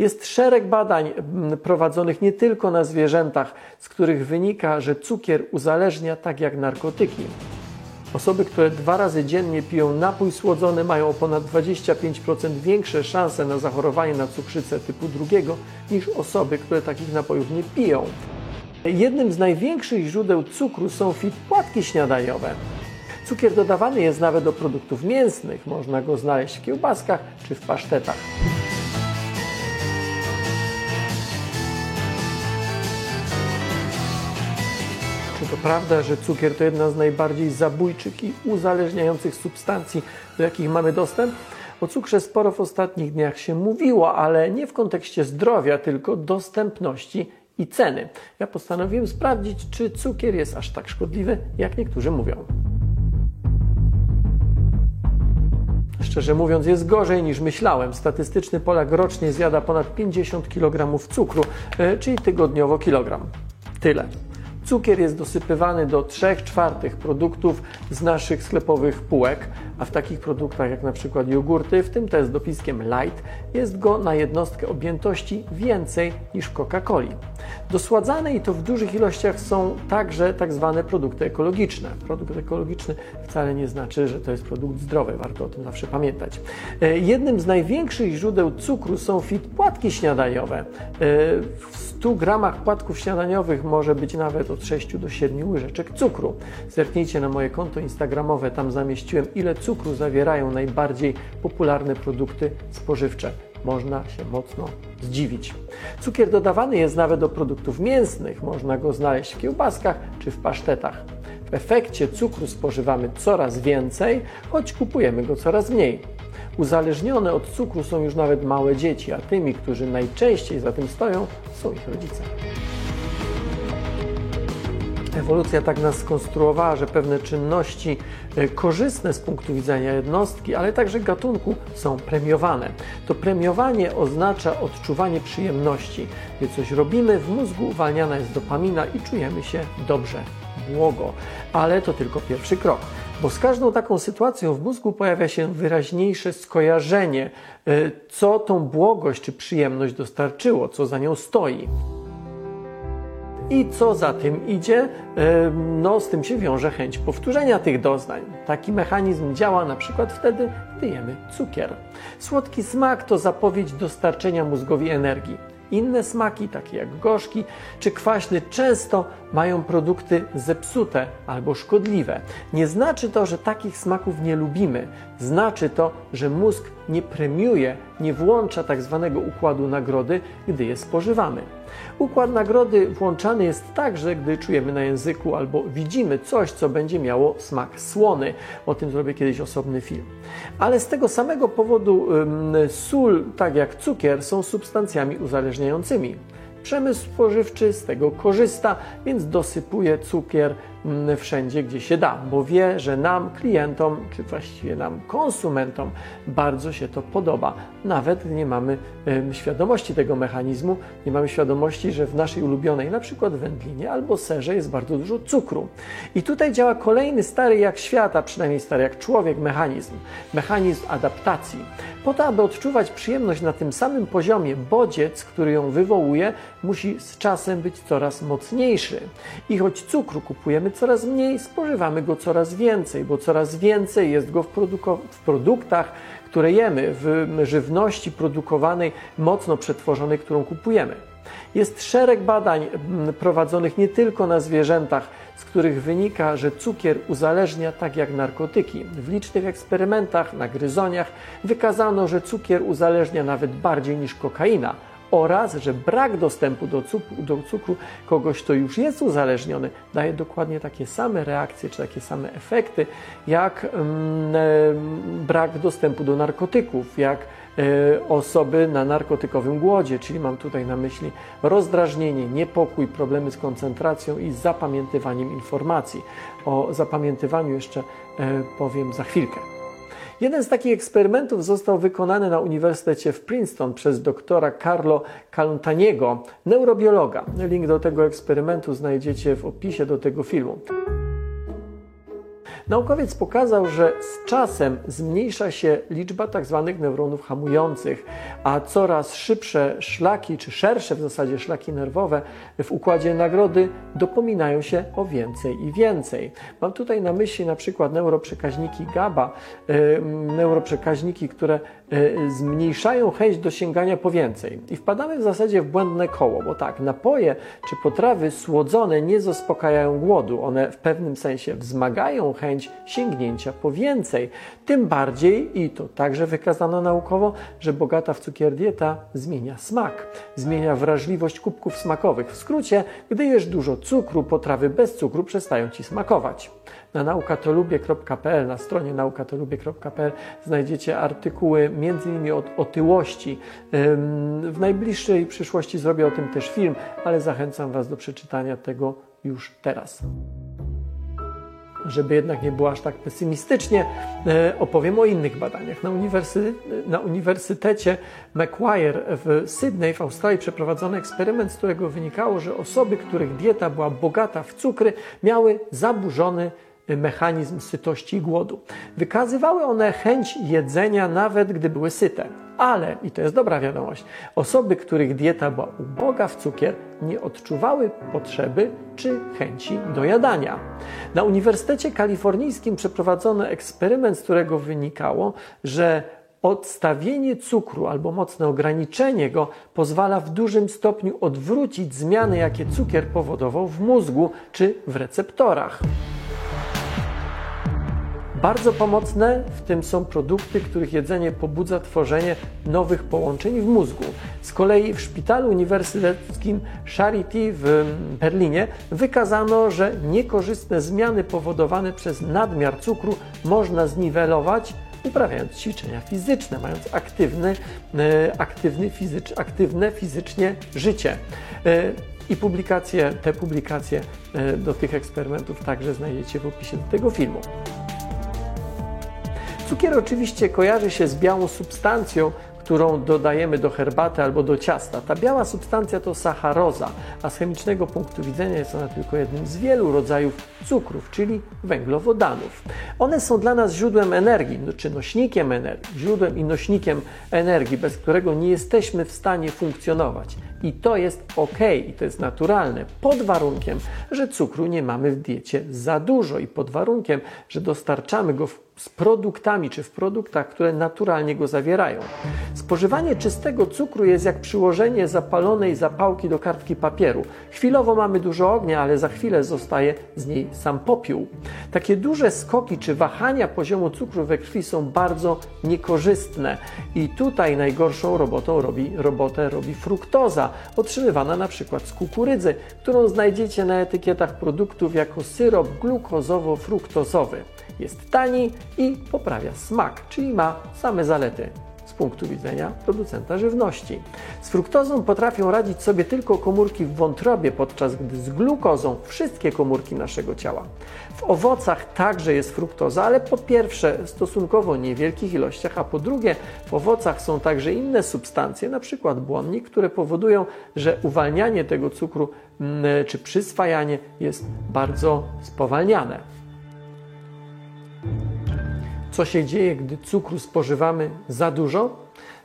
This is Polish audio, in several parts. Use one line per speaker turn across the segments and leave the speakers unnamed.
Jest szereg badań prowadzonych nie tylko na zwierzętach, z których wynika, że cukier uzależnia tak jak narkotyki. Osoby, które dwa razy dziennie piją napój słodzony, mają o ponad 25% większe szanse na zachorowanie na cukrzycę typu drugiego niż osoby, które takich napojów nie piją. Jednym z największych źródeł cukru są płatki śniadaniowe. Cukier dodawany jest nawet do produktów mięsnych. Można go znaleźć w kiełbaskach czy w pasztetach. To prawda, że cukier to jedna z najbardziej zabójczych i uzależniających substancji, do jakich mamy dostęp? O cukrze sporo w ostatnich dniach się mówiło, ale nie w kontekście zdrowia, tylko dostępności i ceny. Ja postanowiłem sprawdzić, czy cukier jest aż tak szkodliwy, jak niektórzy mówią. Szczerze mówiąc, jest gorzej niż myślałem. Statystyczny Polak rocznie zjada ponad 50 kg cukru, e, czyli tygodniowo kilogram. Tyle. Cukier jest dosypywany do 3 czwartych produktów z naszych sklepowych półek, a w takich produktach jak na przykład jogurty, w tym te z dopiskiem light, jest go na jednostkę objętości więcej niż Coca-Coli. Dosładzane i to w dużych ilościach są także tak zwane produkty ekologiczne. Produkt ekologiczny wcale nie znaczy, że to jest produkt zdrowy, warto o tym zawsze pamiętać. E, jednym z największych źródeł cukru są płatki śniadaniowe. E, w 100 gramach płatków śniadaniowych może być nawet od 6 do 7 łyżeczek cukru. Zerknijcie na moje konto instagramowe, tam zamieściłem ile cukru zawierają najbardziej popularne produkty spożywcze można się mocno zdziwić. Cukier dodawany jest nawet do produktów mięsnych, można go znaleźć w kiełbaskach czy w pasztetach. W efekcie cukru spożywamy coraz więcej, choć kupujemy go coraz mniej. Uzależnione od cukru są już nawet małe dzieci, a tymi, którzy najczęściej za tym stoją, są ich rodzice. Ewolucja tak nas skonstruowała, że pewne czynności e, korzystne z punktu widzenia jednostki, ale także gatunku są premiowane. To premiowanie oznacza odczuwanie przyjemności. Gdy coś robimy, w mózgu uwalniana jest dopamina i czujemy się dobrze, błogo. Ale to tylko pierwszy krok. Bo z każdą taką sytuacją w mózgu pojawia się wyraźniejsze skojarzenie, e, co tą błogość czy przyjemność dostarczyło, co za nią stoi. I co za tym idzie? No, z tym się wiąże chęć powtórzenia tych doznań. Taki mechanizm działa na przykład wtedy, gdy jemy cukier. Słodki smak to zapowiedź dostarczenia mózgowi energii. Inne smaki, takie jak gorzki czy kwaśny, często mają produkty zepsute albo szkodliwe. Nie znaczy to, że takich smaków nie lubimy. Znaczy to, że mózg nie premiuje, nie włącza tak zwanego układu nagrody, gdy je spożywamy. Układ nagrody włączany jest także, gdy czujemy na języku albo widzimy coś, co będzie miało smak słony. O tym zrobię kiedyś osobny film. Ale z tego samego powodu sól, tak jak cukier, są substancjami uzależniającymi. Przemysł spożywczy z tego korzysta, więc dosypuje cukier wszędzie, gdzie się da, bo wie, że nam, klientom, czy właściwie nam, konsumentom, bardzo się to podoba. Nawet nie mamy świadomości tego mechanizmu, nie mamy świadomości, że w naszej ulubionej, na przykład wędlinie albo serze, jest bardzo dużo cukru. I tutaj działa kolejny stary jak świata, przynajmniej stary jak człowiek, mechanizm mechanizm adaptacji. Po to, aby odczuwać przyjemność na tym samym poziomie, bodziec, który ją wywołuje, musi z czasem być coraz mocniejszy. I choć cukru kupujemy coraz mniej, spożywamy go coraz więcej, bo coraz więcej jest go w, w produktach, które jemy, w żywności produkowanej, mocno przetworzonej, którą kupujemy. Jest szereg badań prowadzonych nie tylko na zwierzętach, z których wynika, że cukier uzależnia tak jak narkotyki. W licznych eksperymentach na gryzoniach wykazano, że cukier uzależnia nawet bardziej niż kokaina oraz, że brak dostępu do cukru, do cukru kogoś, kto już jest uzależniony, daje dokładnie takie same reakcje czy takie same efekty, jak mm, brak dostępu do narkotyków, jak e, osoby na narkotykowym głodzie, czyli mam tutaj na myśli rozdrażnienie, niepokój, problemy z koncentracją i zapamiętywaniem informacji. O zapamiętywaniu jeszcze e, powiem za chwilkę. Jeden z takich eksperymentów został wykonany na Uniwersytecie w Princeton przez doktora Carlo Calantaniego, neurobiologa. Link do tego eksperymentu znajdziecie w opisie do tego filmu. Naukowiec pokazał, że z czasem zmniejsza się liczba tzw. Tak neuronów hamujących, a coraz szybsze szlaki, czy szersze w zasadzie szlaki nerwowe w układzie nagrody dopominają się o więcej i więcej. Mam tutaj na myśli na przykład neuroprzekaźniki GABA, neuroprzekaźniki, które zmniejszają chęć do sięgania po więcej. I wpadamy w zasadzie w błędne koło, bo tak, napoje czy potrawy słodzone nie zaspokajają głodu. One w pewnym sensie wzmagają chęć sięgnięcia po więcej. Tym bardziej, i to także wykazano naukowo, że bogata w cukier dieta zmienia smak, zmienia wrażliwość kubków smakowych. W skrócie, gdy jesz dużo cukru, potrawy bez cukru przestają ci smakować. Na naukatolubie.pl, na stronie naukatolubie.pl znajdziecie artykuły m.in. o otyłości. W najbliższej przyszłości zrobię o tym też film, ale zachęcam Was do przeczytania tego już teraz żeby jednak nie było aż tak pesymistycznie, e, opowiem o innych badaniach. Na, uniwersy, na Uniwersytecie Macquarie w Sydney w Australii przeprowadzono eksperyment, z którego wynikało, że osoby, których dieta była bogata w cukry, miały zaburzony mechanizm sytości i głodu. Wykazywały one chęć jedzenia nawet gdy były syte. Ale, i to jest dobra wiadomość, osoby, których dieta była uboga w cukier, nie odczuwały potrzeby czy chęci do jadania. Na Uniwersytecie Kalifornijskim przeprowadzono eksperyment, z którego wynikało, że odstawienie cukru albo mocne ograniczenie go pozwala w dużym stopniu odwrócić zmiany, jakie cukier powodował w mózgu czy w receptorach. Bardzo pomocne w tym są produkty, których jedzenie pobudza tworzenie nowych połączeń w mózgu. Z kolei w szpitalu uniwersyteckim Charity w Berlinie wykazano, że niekorzystne zmiany powodowane przez nadmiar cukru można zniwelować uprawiając ćwiczenia fizyczne, mając aktywny, e, aktywny fizycz, aktywne fizycznie życie. E, I publikacje, te publikacje e, do tych eksperymentów także znajdziecie w opisie do tego filmu. Cukier oczywiście kojarzy się z białą substancją, którą dodajemy do herbaty albo do ciasta. Ta biała substancja to sacharoza, a z chemicznego punktu widzenia jest ona tylko jednym z wielu rodzajów cukrów, czyli węglowodanów. One są dla nas źródłem energii, no, czy nośnikiem energii, źródłem i nośnikiem energii, bez którego nie jesteśmy w stanie funkcjonować. I to jest ok, i to jest naturalne, pod warunkiem, że cukru nie mamy w diecie za dużo i pod warunkiem, że dostarczamy go w z produktami czy w produktach, które naturalnie go zawierają. Spożywanie czystego cukru jest jak przyłożenie zapalonej zapałki do kartki papieru. Chwilowo mamy dużo ognia, ale za chwilę zostaje z niej sam popiół. Takie duże skoki czy wahania poziomu cukru we krwi są bardzo niekorzystne i tutaj najgorszą robotą robi, robotę robi fruktoza, otrzymywana na przykład z kukurydzy, którą znajdziecie na etykietach produktów jako syrop glukozowo-fruktozowy. Jest tani i poprawia smak, czyli ma same zalety punktu widzenia producenta żywności. Z fruktozą potrafią radzić sobie tylko komórki w wątrobie, podczas gdy z glukozą wszystkie komórki naszego ciała. W owocach także jest fruktoza, ale po pierwsze w stosunkowo niewielkich ilościach, a po drugie w owocach są także inne substancje, np. błonnik, które powodują, że uwalnianie tego cukru mm, czy przyswajanie jest bardzo spowalniane. Co się dzieje, gdy cukru spożywamy za dużo?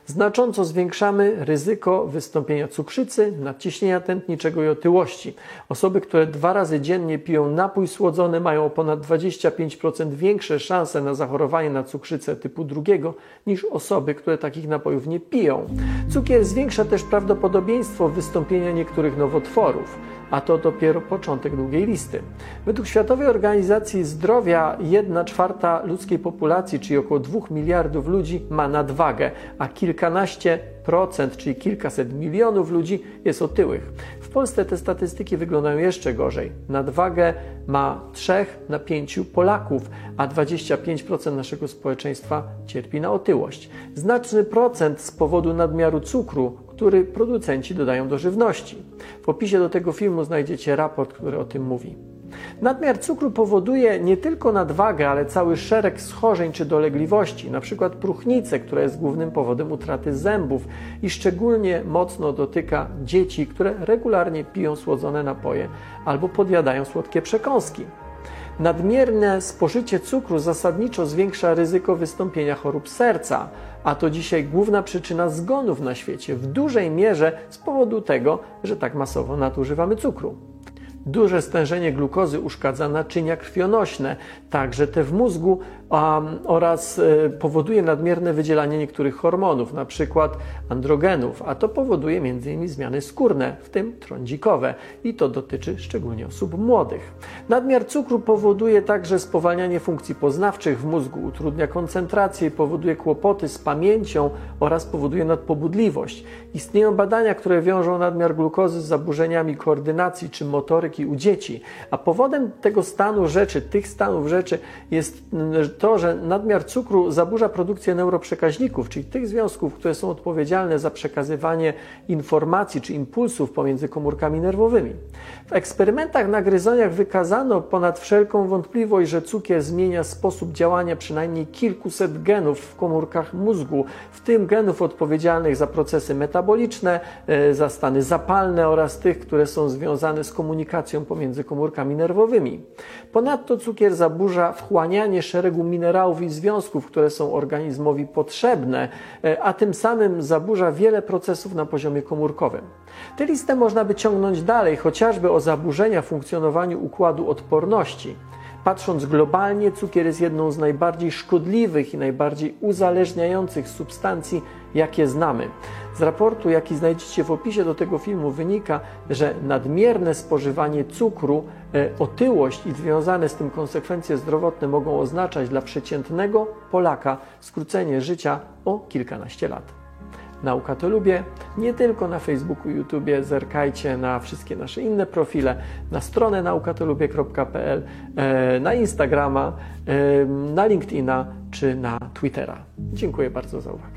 Znacząco zwiększamy ryzyko wystąpienia cukrzycy, nadciśnienia tętniczego i otyłości. Osoby, które dwa razy dziennie piją napój słodzony, mają o ponad 25% większe szanse na zachorowanie na cukrzycę typu drugiego niż osoby, które takich napojów nie piją. Cukier zwiększa też prawdopodobieństwo wystąpienia niektórych nowotworów a to dopiero początek długiej listy. Według Światowej Organizacji Zdrowia 1 czwarta ludzkiej populacji, czyli około 2 miliardów ludzi, ma nadwagę, a kilkanaście procent, czyli kilkaset milionów ludzi jest otyłych. W Polsce te statystyki wyglądają jeszcze gorzej. Nadwagę ma 3 na 5 Polaków, a 25% naszego społeczeństwa cierpi na otyłość. Znaczny procent z powodu nadmiaru cukru, który producenci dodają do żywności. W opisie do tego filmu znajdziecie raport, który o tym mówi. Nadmiar cukru powoduje nie tylko nadwagę, ale cały szereg schorzeń czy dolegliwości, np. próchnicę, która jest głównym powodem utraty zębów i szczególnie mocno dotyka dzieci, które regularnie piją słodzone napoje albo podjadają słodkie przekąski. Nadmierne spożycie cukru zasadniczo zwiększa ryzyko wystąpienia chorób serca, a to dzisiaj główna przyczyna zgonów na świecie w dużej mierze z powodu tego, że tak masowo nadużywamy cukru. Duże stężenie glukozy uszkadza naczynia krwionośne, także te w mózgu, um, oraz y, powoduje nadmierne wydzielanie niektórych hormonów, np. androgenów, a to powoduje m.in. zmiany skórne, w tym trądzikowe i to dotyczy szczególnie osób młodych. Nadmiar cukru powoduje także spowalnianie funkcji poznawczych w mózgu, utrudnia koncentrację, powoduje kłopoty z pamięcią oraz powoduje nadpobudliwość. Istnieją badania, które wiążą nadmiar glukozy z zaburzeniami koordynacji czy motoryki u dzieci, a powodem tego stanu rzeczy, tych stanów rzeczy jest to, że nadmiar cukru zaburza produkcję neuroprzekaźników, czyli tych związków, które są odpowiedzialne za przekazywanie informacji czy impulsów pomiędzy komórkami nerwowymi. W eksperymentach na gryzoniach wykazano ponad wszelką wątpliwość, że cukier zmienia sposób działania przynajmniej kilkuset genów w komórkach mózgu, w tym genów odpowiedzialnych za procesy metaboliczne, e, za stany zapalne oraz tych, które są związane z komunikacją pomiędzy komórkami nerwowymi. Ponadto cukier zaburza wchłanianie szeregu minerałów i związków, które są organizmowi potrzebne, e, a tym samym zaburza wiele procesów na poziomie komórkowym. Tę listę można by ciągnąć dalej, chociażby o zaburzenia w funkcjonowaniu układu odporności. Patrząc globalnie, cukier jest jedną z najbardziej szkodliwych i najbardziej uzależniających substancji, jakie znamy. Z raportu, jaki znajdziecie w opisie do tego filmu, wynika, że nadmierne spożywanie cukru, e, otyłość i związane z tym konsekwencje zdrowotne mogą oznaczać dla przeciętnego Polaka skrócenie życia o kilkanaście lat. Nauka to lubię. Nie tylko na Facebooku, YouTubie, zerkajcie na wszystkie nasze inne profile, na stronę naukatolubie.pl, e, na Instagrama, e, na LinkedIna czy na Twittera. Dziękuję bardzo za uwagę.